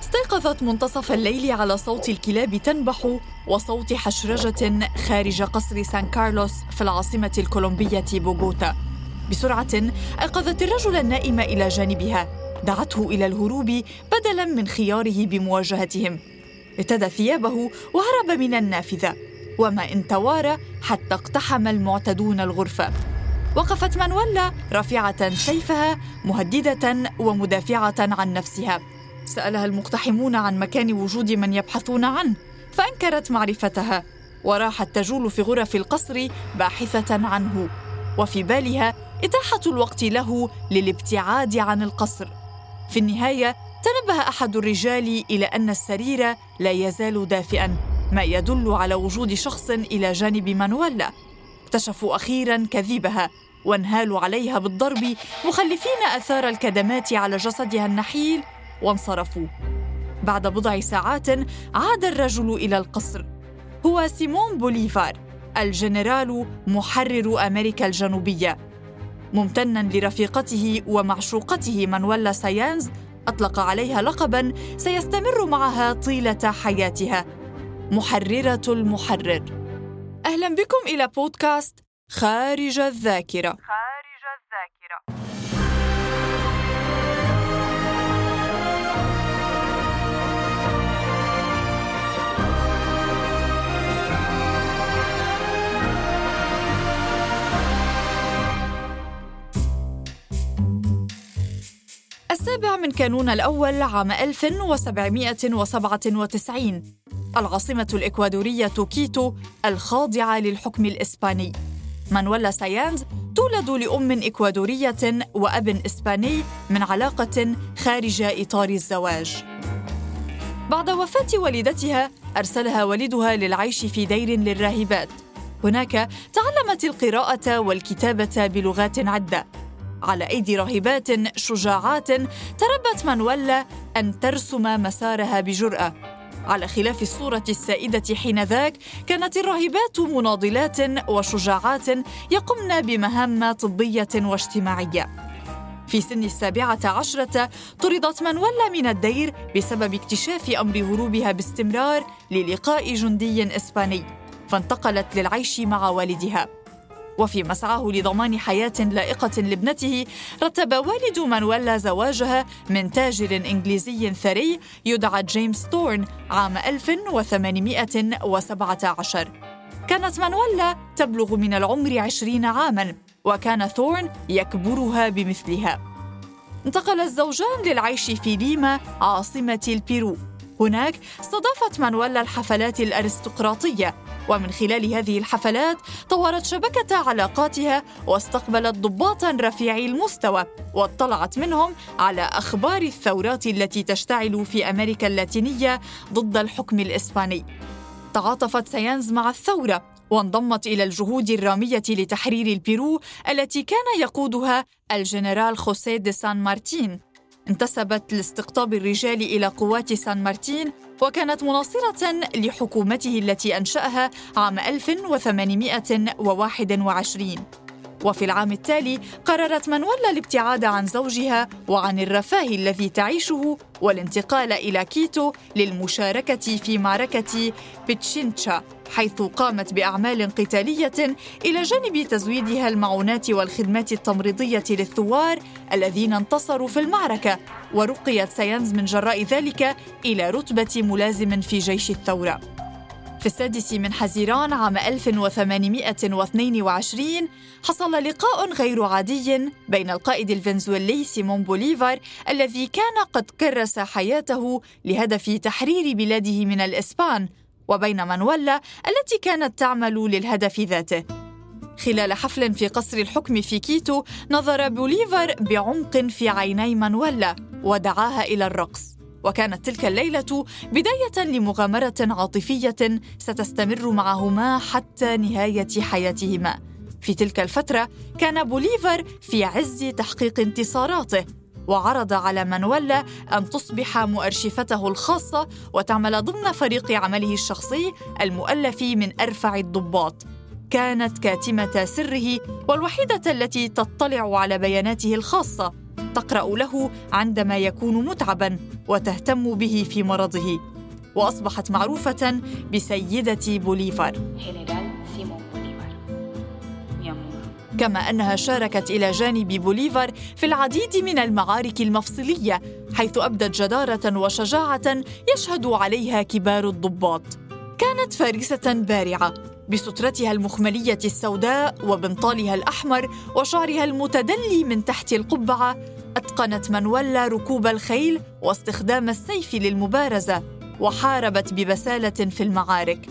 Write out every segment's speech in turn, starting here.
استيقظت منتصف الليل على صوت الكلاب تنبح وصوت حشرجة خارج قصر سان كارلوس في العاصمة الكولومبية بوغوتا. بسرعة أيقظت الرجل النائم إلى جانبها، دعته إلى الهروب بدلاً من خياره بمواجهتهم. ارتدى ثيابه وهرب من النافذة، وما إن توارى حتى اقتحم المعتدون الغرفة. وقفت مانويلا رافعة سيفها مهددة ومدافعة عن نفسها. سألها المقتحمون عن مكان وجود من يبحثون عنه فأنكرت معرفتها وراحت تجول في غرف القصر باحثة عنه. وفي بالها إتاحة الوقت له للابتعاد عن القصر. في النهاية تنبه أحد الرجال إلى أن السرير لا يزال دافئا ما يدل على وجود شخص إلى جانب مانويلا اكتشفوا أخيرا كذبها وانهالوا عليها بالضرب مخلفين آثار الكدمات على جسدها النحيل وانصرفوا. بعد بضع ساعات عاد الرجل إلى القصر. هو سيمون بوليفار الجنرال محرر أمريكا الجنوبية. ممتنا لرفيقته ومعشوقته مانويلا سايانز أطلق عليها لقبا سيستمر معها طيلة حياتها. محررة المحرر. أهلا بكم إلى بودكاست خارج الذاكرة. خارج الذاكرة. السابع من كانون الأول عام 1797 العاصمة الإكوادورية كيتو الخاضعة للحكم الإسباني. مانويلا سايانز تولد لأم إكوادورية وأب إسباني من علاقة خارج إطار الزواج. بعد وفاة والدتها أرسلها والدها للعيش في دير للراهبات. هناك تعلمت القراءة والكتابة بلغات عدة. على أيدي راهبات شجاعات تربت مانويلا أن ترسم مسارها بجرأة. على خلاف الصورة السائدة حينذاك كانت الراهبات مناضلات وشجاعات يقمن بمهام طبية واجتماعية. في سن السابعة عشرة طردت مانويلا من الدير بسبب اكتشاف أمر هروبها باستمرار للقاء جندي إسباني فانتقلت للعيش مع والدها. وفي مسعاه لضمان حياة لائقة لابنته رتب والد مانويلا زواجها من تاجر إنجليزي ثري يدعى جيمس ثورن عام 1817 كانت مانويلا تبلغ من العمر عشرين عاماً وكان ثورن يكبرها بمثلها. انتقل الزوجان للعيش في ليما عاصمة البيرو. هناك استضافت مانويلا الحفلات الأرستقراطية. ومن خلال هذه الحفلات طورت شبكة علاقاتها واستقبلت ضباطا رفيعي المستوى واطلعت منهم على أخبار الثورات التي تشتعل في أمريكا اللاتينية ضد الحكم الإسباني. تعاطفت سيانز مع الثورة وانضمت إلى الجهود الرامية لتحرير البيرو التي كان يقودها الجنرال خوسيه دي سان مارتين. انتسبت لاستقطاب الرجال إلى قوات سان مارتين وكانت مناصرة لحكومته التي أنشأها عام 1821 وفي العام التالي قررت مانويلا الابتعاد عن زوجها وعن الرفاه الذي تعيشه والانتقال إلى كيتو للمشاركة في معركة بيتشينتشا. حيث قامت بأعمال قتالية إلى جانب تزويدها المعونات والخدمات التمريضية للثوار الذين انتصروا في المعركة ورقيت سيانز من جراء ذلك إلى رتبة ملازم في جيش الثورة. في السادس من حزيران عام 1822 حصل لقاء غير عادي بين القائد الفنزويلي سيمون بوليفار الذي كان قد كرس حياته لهدف تحرير بلاده من الإسبان وبين مانويلا التي كانت تعمل للهدف ذاته. خلال حفل في قصر الحكم في كيتو نظر بوليفار بعمق في عيني مانويلا ودعاها إلى الرقص. وكانت تلك الليلة بداية لمغامرة عاطفية ستستمر معهما حتى نهاية حياتهما. في تلك الفترة كان بوليفر في عز تحقيق انتصاراته وعرض على مانويلا أن تصبح مؤرشفته الخاصة وتعمل ضمن فريق عمله الشخصي المؤلف من أرفع الضباط. كانت كاتمة سره والوحيدة التي تطلع على بياناته الخاصة. تقرأ له عندما يكون متعبا وتهتم به في مرضه. وأصبحت معروفة بسيدة بوليفار. كما أنها شاركت إلى جانب بوليفار في العديد من المعارك المفصلية حيث أبدت جدارة وشجاعة يشهد عليها كبار الضباط. كانت فارسة بارعة بسترتها المخملية السوداء وبنطالها الأحمر وشعرها المتدلي من تحت القبعة أتقنت منولا ركوب الخيل واستخدام السيف للمبارزة وحاربت ببسالة في المعارك.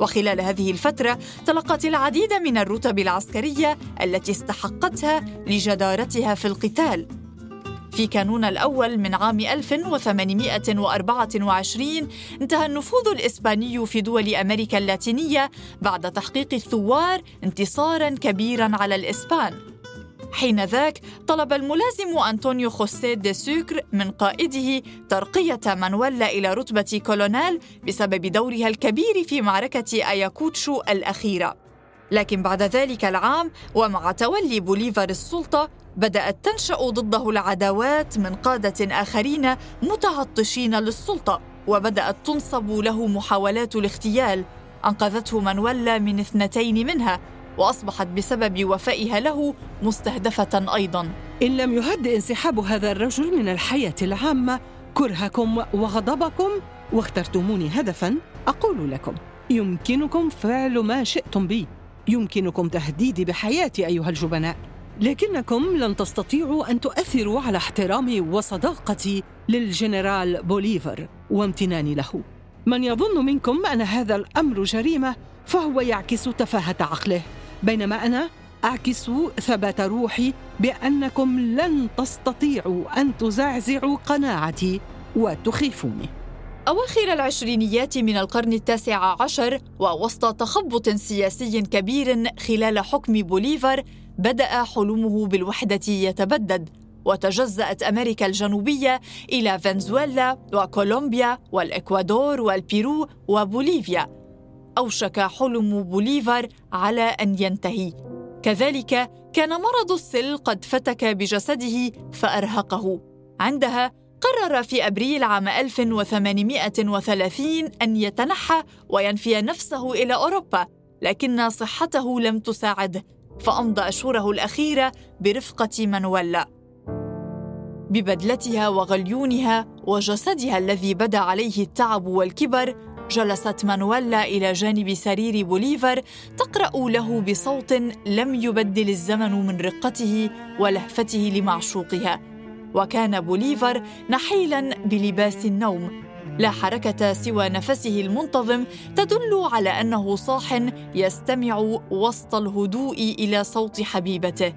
وخلال هذه الفترة تلقت العديد من الرتب العسكرية التي استحقتها لجدارتها في القتال. في كانون الأول من عام 1824 انتهى النفوذ الإسباني في دول أمريكا اللاتينية بعد تحقيق الثوار انتصارا كبيرا على الإسبان. حين ذاك طلب الملازم أنطونيو خوسيه دي سوكري من قائده ترقية مانويلا إلى رتبة كولونيل بسبب دورها الكبير في معركة أياكوتشو الأخيرة. لكن بعد ذلك العام ومع تولي بوليفار السلطة بدأت تنشأ ضده العداوات من قادة آخرين متعطشين للسلطة وبدأت تنصب له محاولات الاغتيال. أنقذته مانويلا من اثنتين منها وأصبحت بسبب وفائها له مستهدفة أيضا. إن لم يهدئ انسحاب هذا الرجل من الحياة العامة كرهكم وغضبكم واخترتموني هدفا أقول لكم يمكنكم فعل ما شئتم بي. يمكنكم تهديدي بحياتي أيها الجبناء. لكنكم لن تستطيعوا أن تؤثروا على احترامي وصداقتي للجنرال بوليفر وامتناني له. من يظن منكم أن هذا الأمر جريمة فهو يعكس تفاهة عقله. بينما أنا أعكس ثبات روحي بأنكم لن تستطيعوا أن تزعزعوا قناعتي وتخيفوني. أواخر العشرينيات من القرن التاسع عشر ووسط تخبط سياسي كبير خلال حكم بوليفر بدأ حلمه بالوحدة يتبدد وتجزأت أمريكا الجنوبية إلى فنزويلا وكولومبيا والإكوادور والبيرو وبوليفيا. أوشك حلم بوليفار على أن ينتهي. كذلك كان مرض السل قد فتك بجسده فأرهقه. عندها قرر في أبريل عام 1830 أن يتنحى وينفي نفسه إلى أوروبا لكن صحته لم تساعده فأمضى أشهره الأخيرة برفقة منولا ببدلتها وغليونها وجسدها الذي بدا عليه التعب والكبر جلست مانويلا إلى جانب سرير بوليفر تقرأ له بصوت لم يبدل الزمن من رقته ولهفته لمعشوقها. وكان بوليفر نحيلا بلباس النوم. لا حركة سوى نفسه المنتظم تدل على أنه صاح يستمع وسط الهدوء إلى صوت حبيبته.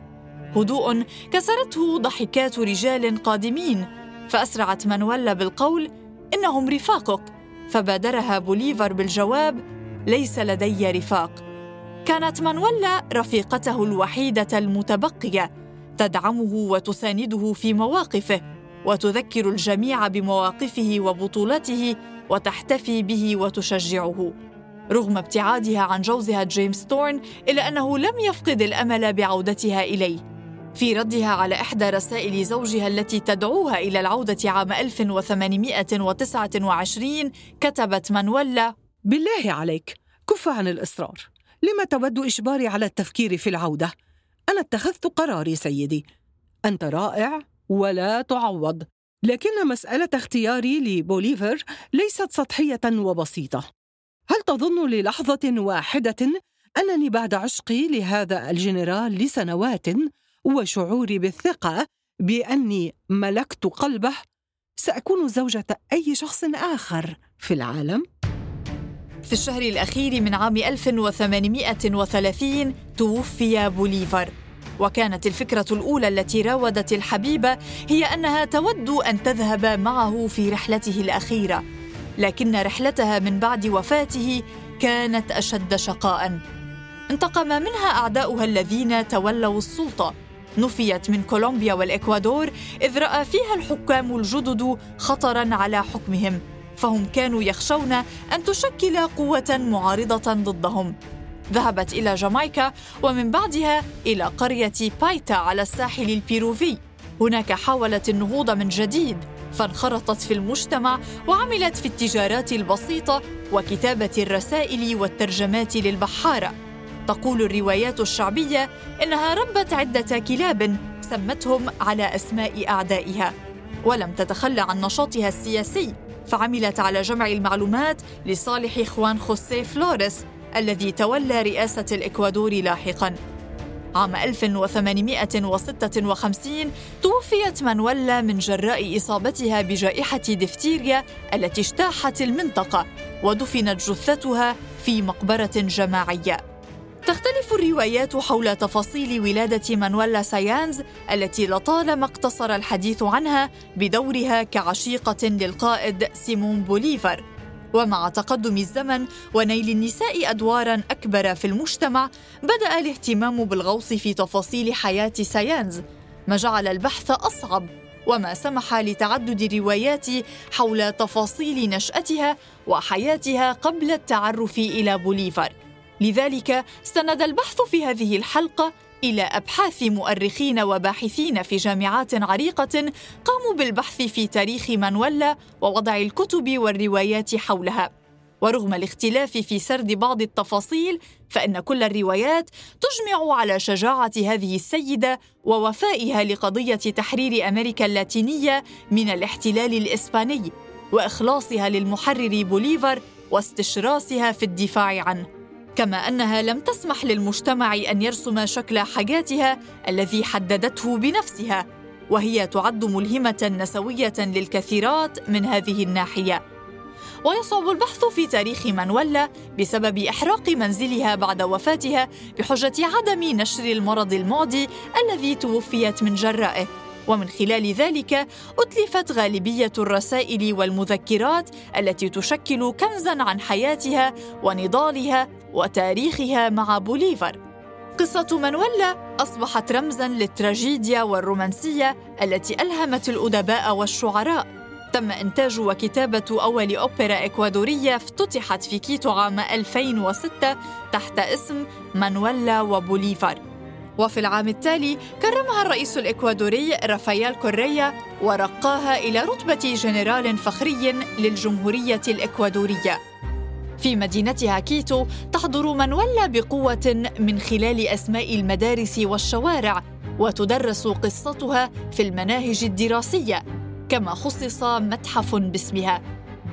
هدوء كسرته ضحكات رجال قادمين. فأسرعت مانويلا بالقول إنهم رفاقك. فبادرها بوليفر بالجواب ليس لدي رفاق. كانت مانويلا رفيقته الوحيدة المتبقية تدعمه وتسانده في مواقفه وتذكر الجميع بمواقفه وبطولته وتحتفي به وتشجعه. رغم ابتعادها عن جوزها جيمس تورن الا أنه لم يفقد الأمل بعودتها إليه. في ردها على إحدى رسائل زوجها التي تدعوها إلى العودة عام 1829 كتبت مانويلا بالله عليك كف عن الإصرار. لما تود إجباري على التفكير في العودة؟ أنا اتخذت قراري سيدي. أنت رائع ولا تعوض. لكن مسألة اختياري لبوليفر ليست سطحية وبسيطة. هل تظن للحظة واحدة أنني بعد عشقي لهذا الجنرال لسنوات وشعوري بالثقة بأني ملكت قلبه سأكون زوجة أي شخص آخر في العالم. في الشهر الأخير من عام 1830 توفي بوليفر. وكانت الفكرة الأولى التي راودت الحبيبة هي أنها تود أن تذهب معه في رحلته الأخيرة لكن رحلتها من بعد وفاته كانت أشد شقاء. انتقم منها أعداؤها الذين تولوا السلطة. نفيت من كولومبيا والإكوادور إذ رأى فيها الحكام الجدد خطراً على حكمهم فهم كانوا يخشون أن تشكل قوة معارضة ضدهم. ذهبت إلى جامايكا ومن بعدها إلى قرية بايتا على الساحل البيروفي. هناك حاولت النهوض من جديد فانخرطت في المجتمع وعملت في التجارات البسيطة وكتابة الرسائل والترجمات للبحارة. تقول الروايات الشعبية إنها ربت عدة كلاب سمتهم على أسماء أعدائها ولم تتخلى عن نشاطها السياسي فعملت على جمع المعلومات لصالح خوان خوسيه فلوريس الذي تولى رئاسة الإكوادور لاحقاً. عام 1856 توفيت مانويلا من جراء إصابتها بجائحة دفتيريا التي اجتاحت المنطقة ودفنت جثتها في مقبرة جماعية. تختلف الروايات حول تفاصيل ولادة مانويلا سايانز التي لطالما اقتصر الحديث عنها بدورها كعشيقة للقائد سيمون بوليفر. ومع تقدم الزمن ونيل النساء أدوارا أكبر في المجتمع بدأ الاهتمام بالغوص في تفاصيل حياة سايانز. ما جعل البحث أصعب وما سمح لتعدد الروايات حول تفاصيل نشأتها وحياتها قبل التعرف إلى بوليفر. لذلك استند البحث في هذه الحلقة إلى أبحاث مؤرخين وباحثين في جامعات عريقة قاموا بالبحث في تاريخ مانويلا ووضع الكتب والروايات حولها. ورغم الاختلاف في سرد بعض التفاصيل فإن كل الروايات تجمع على شجاعة هذه السيدة ووفائها لقضية تحرير أمريكا اللاتينية من الاحتلال الإسباني وإخلاصها للمحرر بوليفر واستشراسها في الدفاع عنه. كما أنها لم تسمح للمجتمع أن يرسم شكل حاجاتها الذي حددته بنفسها وهي تعد ملهمة نسوية للكثيرات من هذه الناحية. ويصعب البحث في تاريخ مانويلا بسبب إحراق منزلها بعد وفاتها بحجة عدم نشر المرض المعدي الذي توفيت من جرائه. ومن خلال ذلك أتلفت غالبية الرسائل والمذكرات التي تشكل كنزا عن حياتها ونضالها وتاريخها مع بوليفر. قصة مانويلا أصبحت رمزاً للتراجيديا والرومانسية التي ألهمت الأدباء والشعراء. تم إنتاج وكتابة أول أوبرا إكوادورية افتتحت في كيتو عام 2006 تحت اسم مانويلا وبوليفر. وفي العام التالي كرمها الرئيس الإكوادوري رافائيل كوريا ورقاها إلى رتبة جنرال فخري للجمهورية الإكوادورية. في مدينتها كيتو تحضر مانويلا بقوة من خلال أسماء المدارس والشوارع وتدرس قصتها في المناهج الدراسية كما خصص متحف باسمها.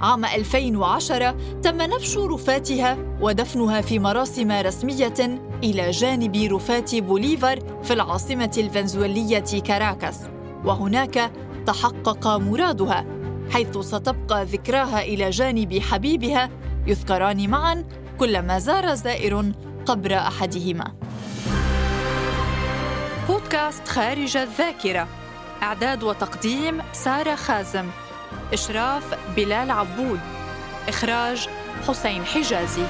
عام 2010 تم نبش رفاتها ودفنها في مراسم رسمية إلى جانب رفات بوليفر في العاصمة الفنزويلية كاراكاس. وهناك تحقق مرادها حيث ستبقى ذكراها إلى جانب حبيبها يذكران معا كلما زار زائر قبر أحدهما. بودكاست خارج الذاكرة. إعداد وتقديم سارة خازم. إشراف بلال عبود. إخراج حسين حجازي.